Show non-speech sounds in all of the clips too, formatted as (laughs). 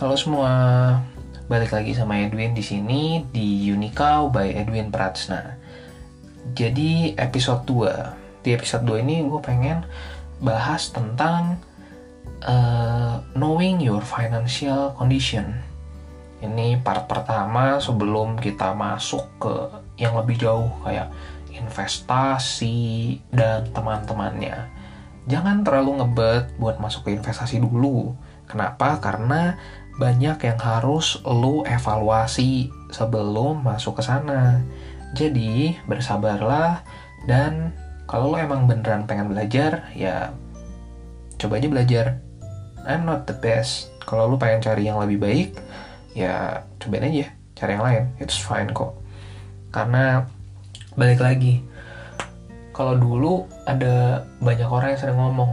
Halo semua, balik lagi sama Edwin di sini di Unikau by Edwin Pratsna. Jadi episode 2, di episode 2 ini gue pengen bahas tentang uh, knowing your financial condition. Ini part pertama sebelum kita masuk ke yang lebih jauh kayak investasi dan teman-temannya. Jangan terlalu ngebet buat masuk ke investasi dulu. Kenapa? Karena banyak yang harus lo evaluasi sebelum masuk ke sana. Jadi, bersabarlah dan kalau lo emang beneran pengen belajar, ya coba aja belajar. I'm not the best. Kalau lo pengen cari yang lebih baik, ya cobain aja cari yang lain. It's fine kok. Karena balik lagi, kalau dulu ada banyak orang yang sering ngomong,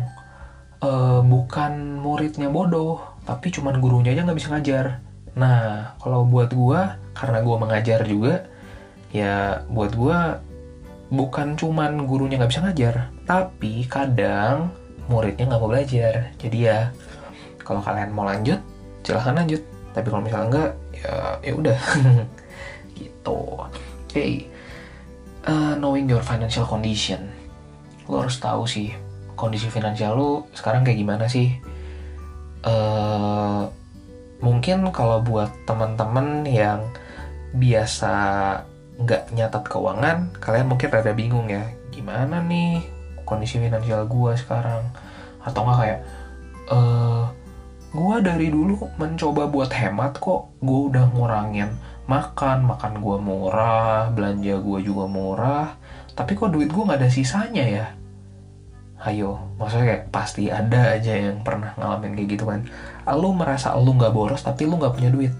e, bukan muridnya bodoh, tapi cuman gurunya aja nggak bisa ngajar. Nah, kalau buat gua, karena gua mengajar juga, ya buat gua bukan cuman gurunya nggak bisa ngajar, tapi kadang muridnya nggak mau belajar. Jadi ya, kalau kalian mau lanjut, silahkan lanjut. Tapi kalau misalnya enggak, ya ya udah. (laughs) gitu. Oke. Okay. Uh, knowing your financial condition. Lo harus tahu sih kondisi finansial lo sekarang kayak gimana sih uh, mungkin kalau buat teman-teman yang biasa nggak nyatat keuangan kalian mungkin rada bingung ya gimana nih kondisi finansial gue sekarang? Atau nggak kayak uh, eh, gue dari dulu mencoba buat hemat kok gue udah ngurangin makan makan gue murah belanja gue juga murah tapi kok duit gue nggak ada sisanya ya ayo maksudnya kayak pasti ada aja yang pernah ngalamin kayak gitu kan. Lu merasa lu nggak boros tapi lu nggak punya duit.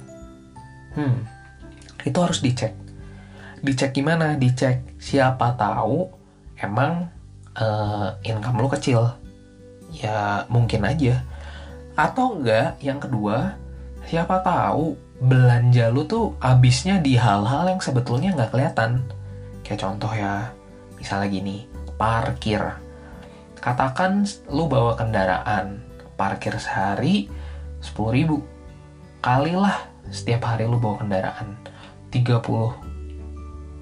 Hmm itu harus dicek. Dicek gimana? Dicek siapa tahu emang uh, income lu kecil. Ya mungkin aja. Atau enggak yang kedua siapa tahu belanja lu tuh abisnya di hal-hal yang sebetulnya nggak kelihatan. Kayak contoh ya misalnya gini parkir Katakan lu bawa kendaraan, parkir sehari 10 ribu. Kalilah setiap hari lu bawa kendaraan 30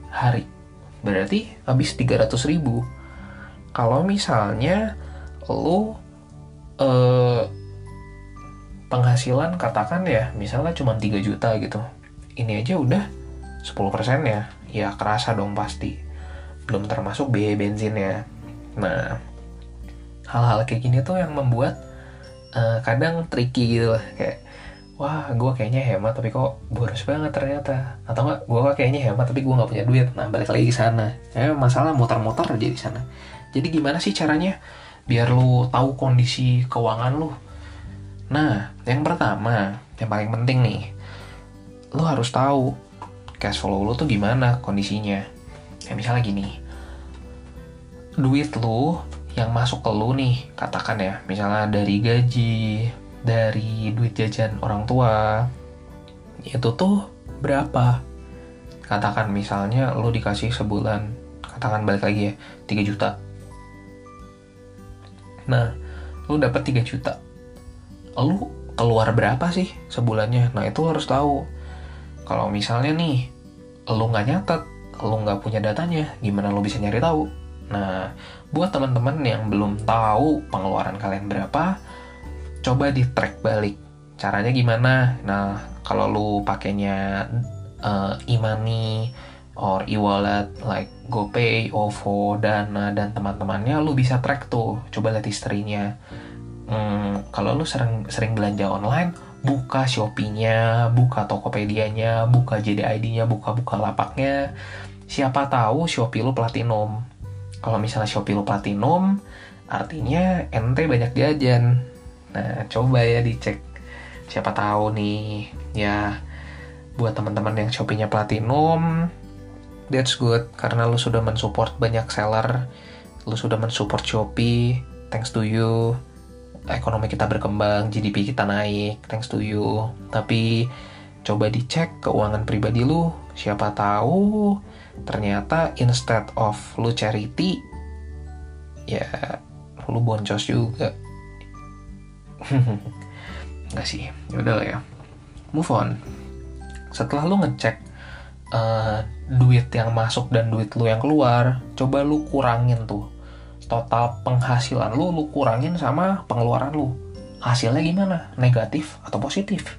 hari. Berarti habis 300 ribu. Kalau misalnya lu eh, penghasilan katakan ya misalnya cuma 3 juta gitu. Ini aja udah 10% ya. Ya kerasa dong pasti. Belum termasuk biaya bensinnya. Nah, hal-hal kayak gini tuh yang membuat uh, kadang tricky gitu lah. Kayak wah gue kayaknya hemat tapi kok boros banget ternyata. Atau enggak gue kayaknya hemat tapi gue nggak punya duit. Nah balik lagi ke sana. Ya masalah muter-muter aja di sana. Jadi gimana sih caranya biar lu tahu kondisi keuangan lu? Nah yang pertama yang paling penting nih lu harus tahu cash flow lu tuh gimana kondisinya. Ya misalnya gini duit lu yang masuk ke lu nih katakan ya. Misalnya dari gaji dari duit jajan orang tua itu tuh berapa? Katakan misalnya lu dikasih sebulan katakan balik lagi ya 3 juta. Nah lu dapat 3 juta. Lu keluar berapa sih sebulannya? Nah itu harus tahu. Kalau misalnya nih lu nggak nyatet lu nggak punya datanya gimana lu bisa nyari tahu Nah, buat teman-teman yang belum tahu pengeluaran kalian berapa, coba di track balik. Caranya gimana? Nah, kalau lu pakainya uh, e-money or e-wallet like GoPay, OVO, Dana dan teman-temannya, lu bisa track tuh. Coba lihat historinya. Hmm, kalau lu sering sering belanja online, buka Shopee-nya, buka Tokopedia-nya, buka JDID-nya, buka-buka lapaknya. Siapa tahu Shopee lu platinum kalau misalnya Shopee lo platinum, artinya ente banyak jajan. Nah, coba ya dicek. Siapa tahu nih, ya buat teman-teman yang Shopee-nya platinum, that's good karena lu sudah mensupport banyak seller, lu sudah mensupport Shopee, thanks to you. Ekonomi kita berkembang, GDP kita naik, thanks to you. Tapi coba dicek keuangan pribadi lu, siapa tahu ternyata instead of lu charity ya lu boncos juga. (laughs) Nggak sih ya udah lah ya. Move on. Setelah lu ngecek uh, duit yang masuk dan duit lu yang keluar coba lu kurangin tuh. Total penghasilan lu lu kurangin sama pengeluaran lu. Hasilnya gimana? Negatif atau positif?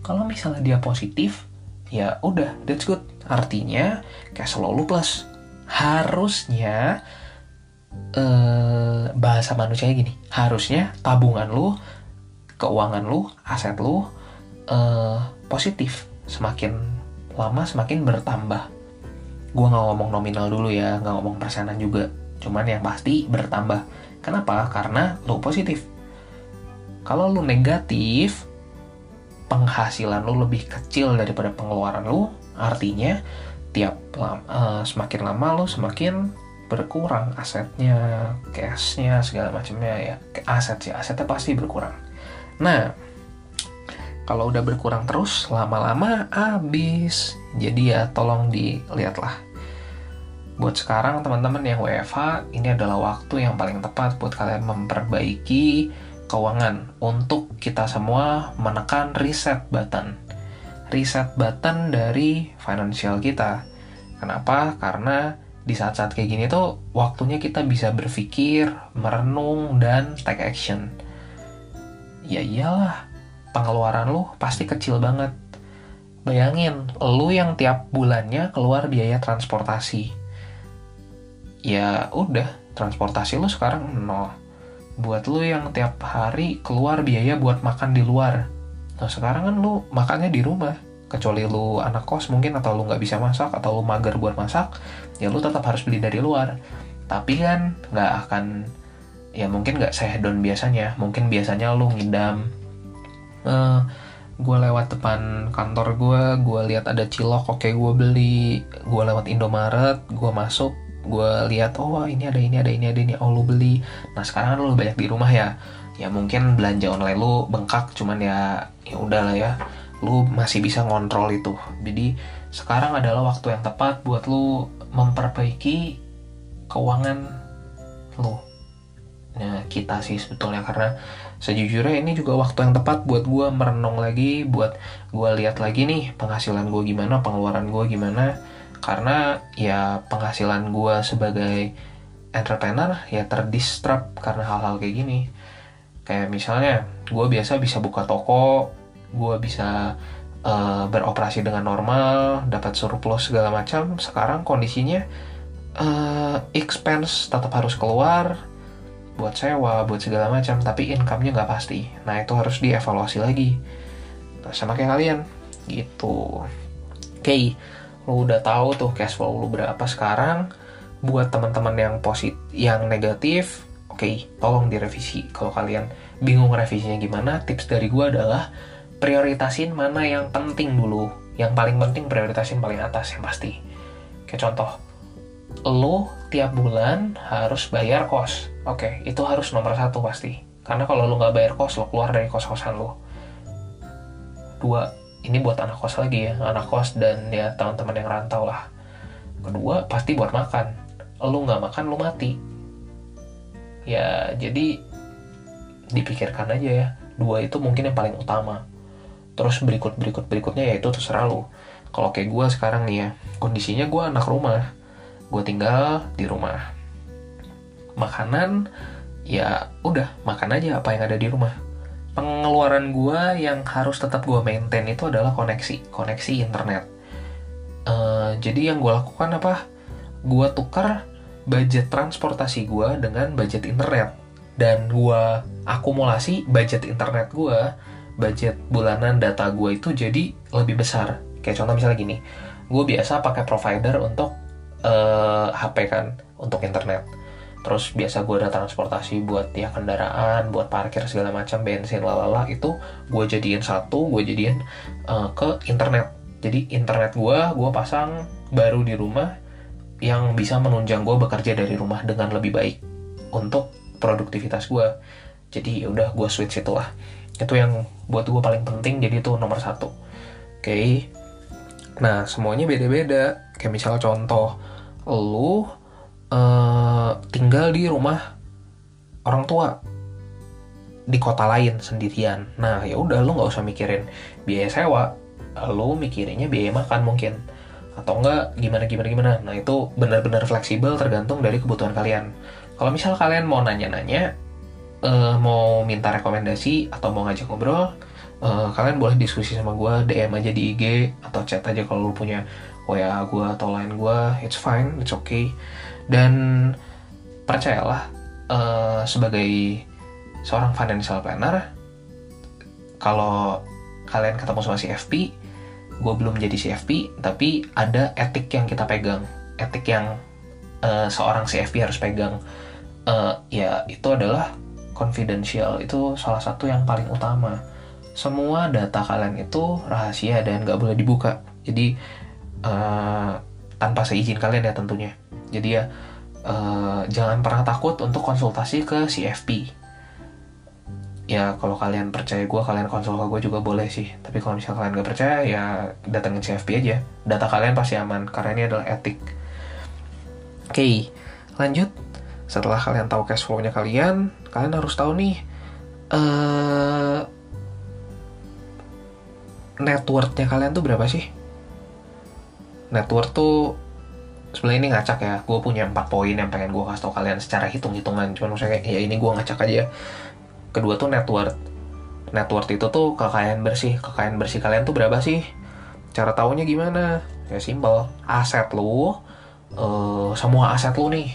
Kalau misalnya dia positif ya udah that's good. Artinya cash flow lu plus. Harusnya eh, bahasa manusianya gini. Harusnya tabungan lu keuangan lu aset lu eh, positif. Semakin lama semakin bertambah. Gue nggak ngomong nominal dulu ya nggak ngomong persenan juga. Cuman yang pasti bertambah. Kenapa? Karena lu positif. Kalau lu negatif penghasilan lu lebih kecil daripada pengeluaran lu artinya tiap uh, semakin lama lu semakin berkurang asetnya cashnya segala macamnya ya. Aset sih asetnya pasti berkurang. Nah kalau udah berkurang terus lama-lama habis. Jadi ya tolong dilihatlah. Buat sekarang teman-teman yang WFH ini adalah waktu yang paling tepat buat kalian memperbaiki keuangan untuk kita semua menekan reset button reset button dari financial kita kenapa karena di saat-saat kayak gini tuh waktunya kita bisa berpikir, merenung, dan take action. Ya iyalah, pengeluaran lu pasti kecil banget. Bayangin, lu yang tiap bulannya keluar biaya transportasi. Ya udah, transportasi lu sekarang nol. Buat lu yang tiap hari keluar biaya buat makan di luar. Nah sekarang kan lu makannya di rumah. Kecuali lu anak kos mungkin atau lu nggak bisa masak atau lu mager buat masak, ya lu tetap harus beli dari luar. Tapi kan nggak akan ya mungkin nggak sehedon biasanya mungkin biasanya lu ngidam uh, eh, gue lewat depan kantor gue gue lihat ada cilok oke gue beli gue lewat Indomaret gue masuk gue lihat oh ini ada ini ada ini ada ini oh lu beli. Nah sekarang kan lu banyak di rumah ya. Ya mungkin belanja online lu bengkak cuman ya ya udah lah ya. Lu masih bisa ngontrol itu. Jadi sekarang adalah waktu yang tepat buat lu memperbaiki keuangan lu. Nah kita sih sebetulnya karena sejujurnya ini juga waktu yang tepat buat gue merenung lagi buat gue lihat lagi nih penghasilan gue gimana pengeluaran gue gimana karena ya penghasilan gue sebagai entrepreneur ya terdistrap karena hal-hal kayak gini kayak misalnya gue biasa bisa buka toko gue bisa uh, beroperasi dengan normal dapat surplus segala macam sekarang kondisinya uh, expense tetap harus keluar buat sewa, buat segala macam, tapi income-nya nggak pasti. Nah, itu harus dievaluasi lagi. Nah, sama kayak kalian, gitu. Oke, okay, lu udah tahu tuh cash flow lu berapa sekarang. Buat teman-teman yang positif, yang negatif, oke, okay, tolong direvisi. Kalau kalian bingung revisinya gimana, tips dari gue adalah prioritasin mana yang penting dulu. Yang paling penting prioritasin paling atas yang pasti. Kayak contoh, lo tiap bulan harus bayar kos. Oke, okay, itu harus nomor satu pasti. Karena kalau lo nggak bayar kos, lo keluar dari kos-kosan lo. Dua, ini buat anak kos lagi ya, anak kos dan ya teman-teman yang rantau lah. Kedua, pasti buat makan. Lo nggak makan, lo mati. Ya, jadi dipikirkan aja ya. Dua itu mungkin yang paling utama. Terus berikut-berikut berikutnya ya itu terserah lo. Kalau kayak gue sekarang nih ya, kondisinya gue anak rumah gue tinggal di rumah makanan ya udah makan aja apa yang ada di rumah pengeluaran gue yang harus tetap gue maintain itu adalah koneksi koneksi internet. Uh, jadi yang gue lakukan apa? Gue tukar budget transportasi gue dengan budget internet. Dan gue akumulasi budget internet gue budget bulanan data gue itu jadi lebih besar. Kayak contoh misalnya gini gue biasa pakai provider untuk uh, eh, HP kan untuk internet terus biasa gue ada transportasi buat ya kendaraan buat parkir segala macam bensin lalala itu gue jadiin satu gue jadiin uh, ke internet. Jadi internet gue gue pasang baru di rumah yang bisa menunjang gue bekerja dari rumah dengan lebih baik untuk produktivitas gue jadi ya udah gue switch itu lah. Itu yang buat gue paling penting jadi itu nomor satu. Oke. Okay. nah semuanya beda-beda. Kayak misal contoh lu uh, tinggal di rumah orang tua di kota lain sendirian. Nah, ya udah lu nggak usah mikirin biaya sewa, lu mikirinnya biaya makan mungkin atau enggak gimana gimana gimana. Nah, itu benar-benar fleksibel tergantung dari kebutuhan kalian. Kalau misal kalian mau nanya-nanya, uh, mau minta rekomendasi atau mau ngajak ngobrol, uh, kalian boleh diskusi sama gue, DM aja di IG atau chat aja kalau lu punya WA gue atau line gue, it's fine, it's okay. Dan percayalah, uh, sebagai seorang financial planner, kalau kalian ketemu sama CFP, gue belum jadi CFP, tapi ada etik yang kita pegang, etik yang uh, seorang CFP harus pegang. Uh, ya itu adalah confidential. Itu salah satu yang paling utama. Semua data kalian itu rahasia dan nggak boleh dibuka. Jadi uh, tanpa seizin kalian ya tentunya. Jadi ya uh, jangan pernah takut untuk konsultasi ke CFP ya kalau kalian percaya gue kalian konsul ke gue juga boleh sih. Tapi kalau misalnya kalian nggak percaya ya datengin CFP aja. Data kalian pasti aman karena ini adalah etik. Oke lanjut. Setelah kalian tahu cash flow-nya kalian kalian harus tahu nih uh, net worth-nya kalian tuh berapa sih net worth tuh sebenarnya ini ngacak ya. Gue punya empat poin yang pengen gue kasih tau kalian secara hitung-hitungan. Cuman maksudnya ya ini gue ngacak aja. Kedua tuh net worth net worth itu tuh kekayaan bersih. Kekayaan bersih kalian tuh berapa sih? Cara taunya gimana? Ya simpel. Aset lu uh, semua aset lu nih.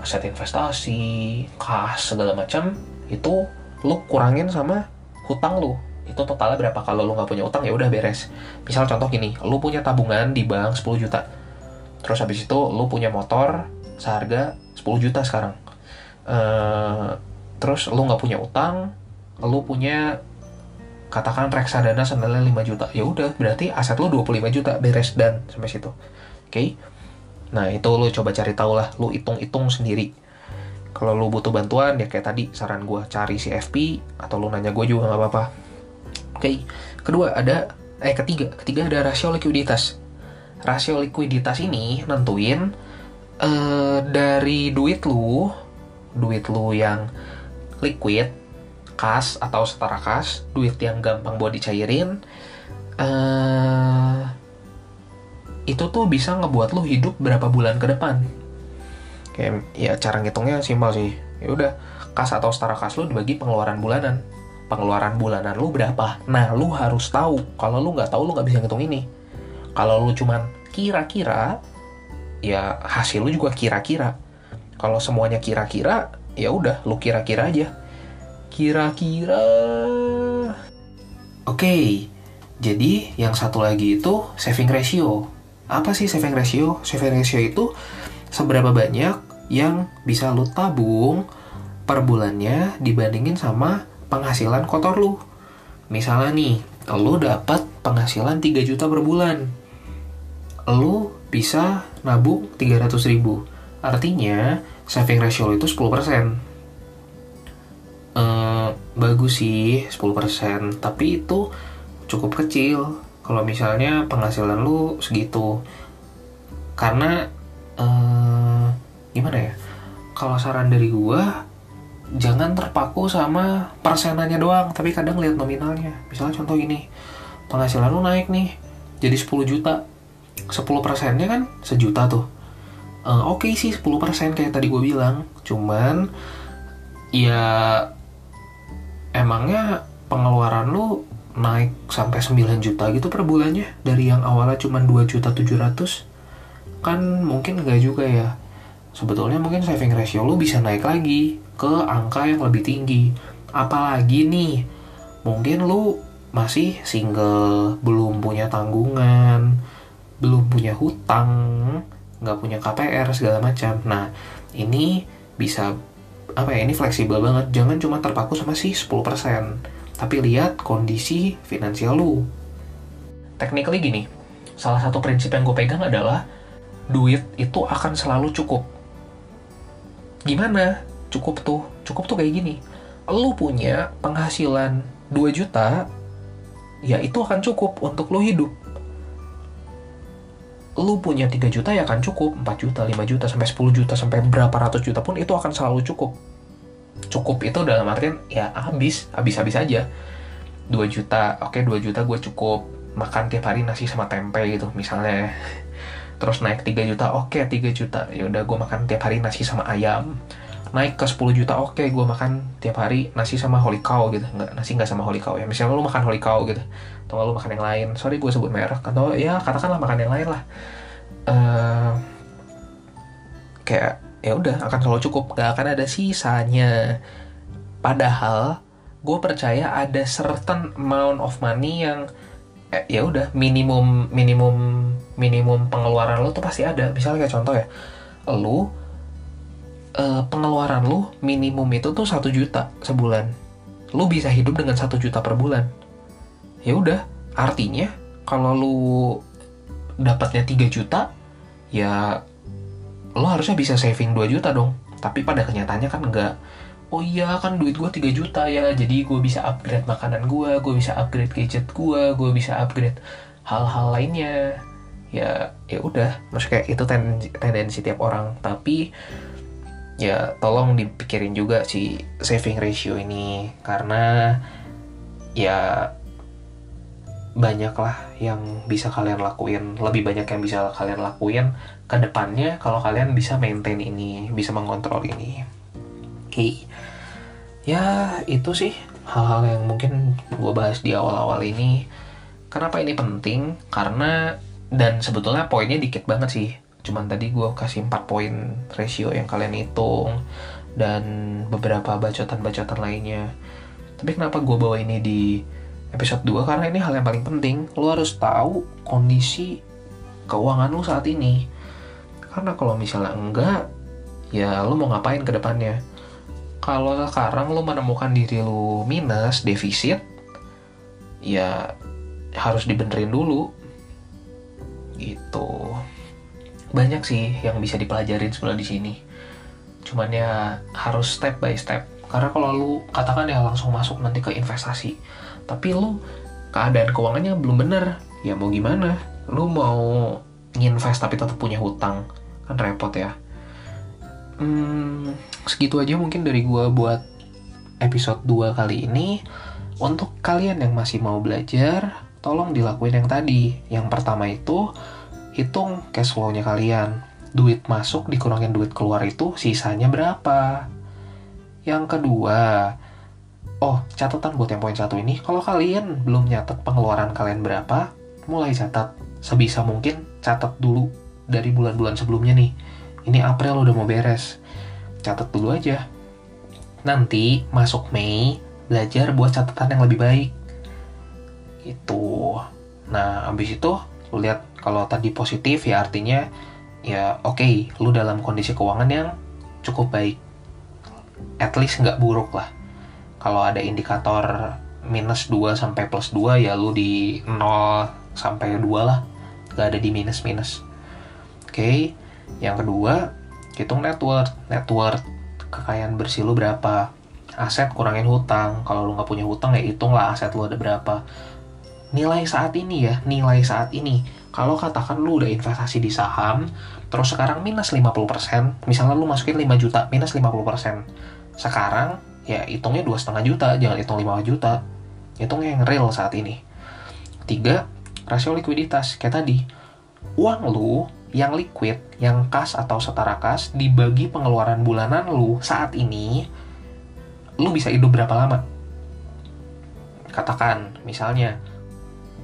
Aset investasi, kas segala macam itu lu kurangin sama hutang lu itu totalnya berapa kalau lu nggak punya utang ya udah beres misal contoh gini lu punya tabungan di bank 10 juta terus habis itu lu punya motor seharga 10 juta sekarang uh, terus lu nggak punya utang lu punya katakan reksadana senilai 5 juta ya udah berarti aset lu 25 juta beres dan sampai situ oke okay? Nah itu lo coba cari tahu lah, lo hitung-hitung sendiri. Kalau lo butuh bantuan ya kayak tadi saran gue cari CFP atau lo nanya gue juga nggak apa-apa. Oke, okay. kedua ada eh ketiga, ketiga ada rasio likuiditas. Rasio likuiditas ini nentuin uh, dari duit lu, duit lu yang liquid, kas atau setara kas, duit yang gampang buat dicairin, uh, itu tuh bisa ngebuat lu hidup berapa bulan ke depan kayak ya cara ngitungnya simpel sih ya udah kas atau setara kas lu dibagi pengeluaran bulanan pengeluaran bulanan lu berapa? Nah lu harus tahu. Kalau lu nggak tahu lu nggak bisa ngitung ini. Kalau lu cuman kira-kira ya hasil lu juga kira-kira. Kalau semuanya kira-kira ya udah lu kira-kira aja. Kira-kira. Oke okay, jadi yang satu lagi itu saving ratio. Apa sih saving ratio? Saving ratio itu seberapa banyak yang bisa lu tabung per bulannya dibandingin sama penghasilan kotor lu. Misalnya nih, lu dapat penghasilan 3 juta per bulan. Lu bisa nabung 300 ribu. Artinya, saving ratio lu itu 10%. Uh, bagus sih 10%, tapi itu cukup kecil kalau misalnya penghasilan lu segitu karena uh, gimana ya kalau saran dari gua jangan terpaku sama persenannya doang tapi kadang lihat nominalnya. Misalnya contoh gini penghasilan lu naik nih jadi 10 juta. 10 persennya kan sejuta tuh. Uh, oke okay sih 10 persen kayak tadi gue bilang cuman ya emangnya pengeluaran lu naik sampai 9 juta gitu per bulannya? Dari yang awalnya cuma 2 juta 700 kan mungkin enggak juga ya. Sebetulnya mungkin saving ratio lu bisa naik lagi ke angka yang lebih tinggi apalagi nih mungkin lu masih single belum punya tanggungan belum punya hutang nggak punya KPR segala macam nah ini bisa apa ya ini fleksibel banget jangan cuma terpaku sama si 10% tapi lihat kondisi finansial lu. Technically gini, salah satu prinsip yang gue pegang adalah duit itu akan selalu cukup. Gimana? Cukup tuh, cukup tuh kayak gini. Lu punya penghasilan 2 juta, ya itu akan cukup untuk lu hidup. Lu punya 3 juta ya akan cukup, 4 juta, 5 juta, sampai 10 juta, sampai berapa ratus juta pun itu akan selalu cukup. cukup itu dalam artian ya habis habis habis aja 2 juta oke 2 juta gue cukup makan tiap hari nasi sama tempe gitu misalnya terus naik 3 juta oke 3 juta ya udah gue makan tiap hari nasi sama ayam naik ke 10 juta oke gue makan tiap hari nasi sama holy cow gitu. Nggak nasi nggak sama holy cow ya. Misalnya lu makan holy cow gitu atau lu makan yang lain sorry gue sebut merek atau ya katakanlah makan yang lain lah. Uh, kayak ya udah akan selalu cukup. Gak akan ada sisanya. Padahal gue percaya ada certain amount of money yang eh, ya udah minimum minimum minimum pengeluaran lo tuh pasti ada. Misalnya kayak contoh ya lo eh, pengeluaran lo minimum itu tuh satu juta sebulan. Lo bisa hidup dengan satu juta per bulan. Ya udah artinya kalau lo dapatnya 3 juta ya lo harusnya bisa saving 2 juta dong. Tapi pada kenyataannya kan enggak. Oh iya kan duit gue 3 juta ya. Jadi gue bisa upgrade makanan gue gue bisa upgrade gadget gue gue bisa upgrade hal-hal lainnya. Ya ya udah. Maksudnya itu tendensi, tendensi tiap orang. Tapi ya tolong dipikirin juga si saving ratio ini karena ya banyak lah yang bisa kalian lakuin lebih banyak yang bisa kalian lakuin ke depannya kalau kalian bisa maintain ini bisa mengontrol ini. Oke. Okay. ya itu sih hal-hal yang mungkin gue bahas di awal-awal ini. Kenapa ini penting? Karena dan sebetulnya poinnya dikit banget sih cuman tadi gue kasih 4 poin ratio yang kalian hitung dan beberapa bacotan-bacotan lainnya tapi kenapa gue bawa ini di episode 2 karena ini hal yang paling penting. Lo harus tahu kondisi keuangan lo saat ini. Karena kalau misalnya enggak, ya lo mau ngapain ke depannya? Kalau sekarang lo menemukan diri lo minus, defisit, ya harus dibenerin dulu. Gitu. Banyak sih yang bisa dipelajarin sebenarnya di sini. Cuman ya harus step by step. Karena kalau lu katakan ya langsung masuk nanti ke investasi, tapi lu keadaan keuangannya belum bener ya mau gimana lu mau nginvest tapi tetap punya hutang kan repot ya hmm, segitu aja mungkin dari gua buat episode 2 kali ini untuk kalian yang masih mau belajar tolong dilakuin yang tadi yang pertama itu hitung cash flow-nya kalian duit masuk dikurangin duit keluar itu sisanya berapa yang kedua Oh, catatan buat yang poin satu ini, kalau kalian belum nyatet pengeluaran kalian berapa, mulai catat. Sebisa mungkin catat dulu dari bulan-bulan sebelumnya nih. Ini April udah mau beres. Catat dulu aja. Nanti masuk Mei, belajar buat catatan yang lebih baik. Itu. Nah, abis itu lihat kalau tadi positif ya artinya ya oke, okay, lu dalam kondisi keuangan yang cukup baik. At least nggak buruk lah. Kalau ada indikator minus 2 sampai plus 2 ya lu di 0 sampai 2 lah. Gak ada di minus minus oke okay. yang kedua hitung net worth. Net worth kekayaan bersih lu berapa? Aset kurangin hutang. Kalau lu nggak punya hutang ya hitung lah aset lu ada berapa. Nilai saat ini ya nilai saat ini kalau katakan lu udah investasi di saham terus sekarang minus 50% misalnya lu masukin 5 juta minus 50% sekarang ya hitungnya dua setengah juta jangan hitung lima juta. Hitungnya yang real saat ini. Tiga rasio likuiditas. Kayak tadi uang lu yang liquid yang kas atau setara kas dibagi pengeluaran bulanan lu saat ini lu bisa hidup berapa lama? Katakan misalnya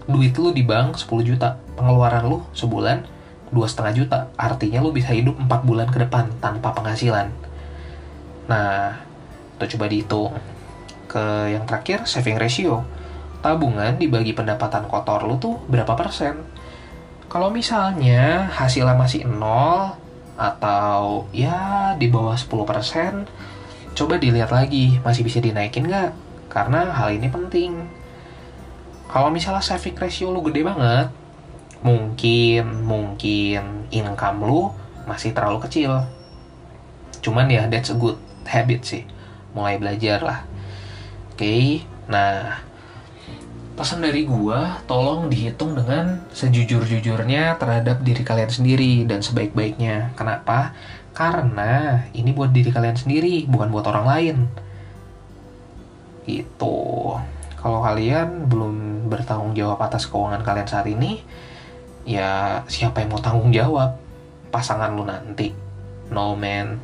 duit lu di bank 10 juta pengeluaran lu sebulan dua setengah juta artinya lu bisa hidup 4 bulan ke depan tanpa penghasilan nah atau coba dihitung. Ke yang terakhir, saving ratio. Tabungan dibagi pendapatan kotor lu tuh berapa persen? Kalau misalnya hasilnya masih nol atau ya di bawah 10%, coba dilihat lagi masih bisa dinaikin nggak? Karena hal ini penting. Kalau misalnya saving ratio lu gede banget, mungkin mungkin income lu masih terlalu kecil. Cuman ya that's a good habit sih mulai belajar lah oke okay? nah pesan dari gua tolong dihitung dengan sejujur-jujurnya terhadap diri kalian sendiri dan sebaik-baiknya kenapa karena ini buat diri kalian sendiri bukan buat orang lain Gitu. Kalau kalian belum bertanggung jawab atas keuangan kalian saat ini, ya siapa yang mau tanggung jawab? Pasangan lu nanti. No man.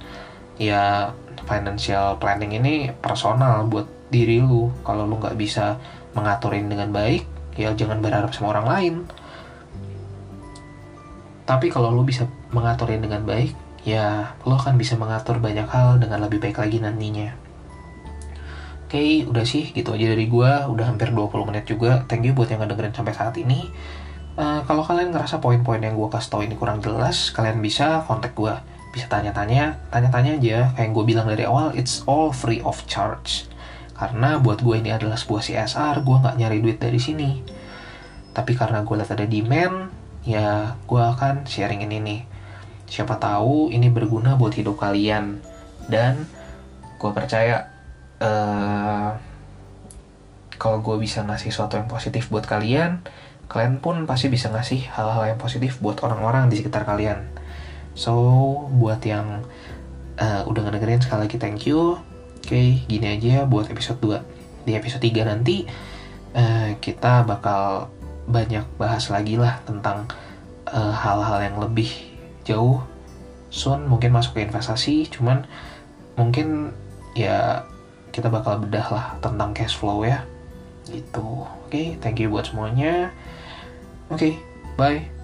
Ya financial planning ini personal buat diri lu. Kalau lu nggak bisa mengaturin dengan baik, ya jangan berharap sama orang lain. Tapi kalau lu bisa mengaturin dengan baik, ya lo akan bisa mengatur banyak hal dengan lebih baik lagi nantinya. Oke, okay, udah sih gitu aja dari gue. Udah hampir 20 menit juga. Thank you buat yang ngedengerin sampai saat ini. Uh, kalau kalian ngerasa poin-poin yang gue kasih tau ini kurang jelas, kalian bisa kontak gue. Bisa tanya-tanya, tanya-tanya aja. Kayak yang gue bilang dari awal, it's all free of charge. Karena buat gue ini adalah sebuah CSR, gue nggak nyari duit dari sini. Tapi karena gue lihat ada demand, ya gue akan sharingin ini. Siapa tahu ini berguna buat hidup kalian. Dan gue percaya uh, kalau gue bisa ngasih sesuatu yang positif buat kalian, kalian pun pasti bisa ngasih hal-hal yang positif buat orang-orang di sekitar kalian. So, buat yang uh, udah ngedengerin sekali lagi thank you. Oke, okay, gini aja buat episode 2. Di episode 3 nanti uh, kita bakal banyak bahas lagi lah tentang hal-hal uh, yang lebih jauh. Soon mungkin masuk ke investasi, cuman mungkin ya kita bakal bedah lah tentang cash flow ya. Gitu. Oke okay, thank you buat semuanya. Oke okay, bye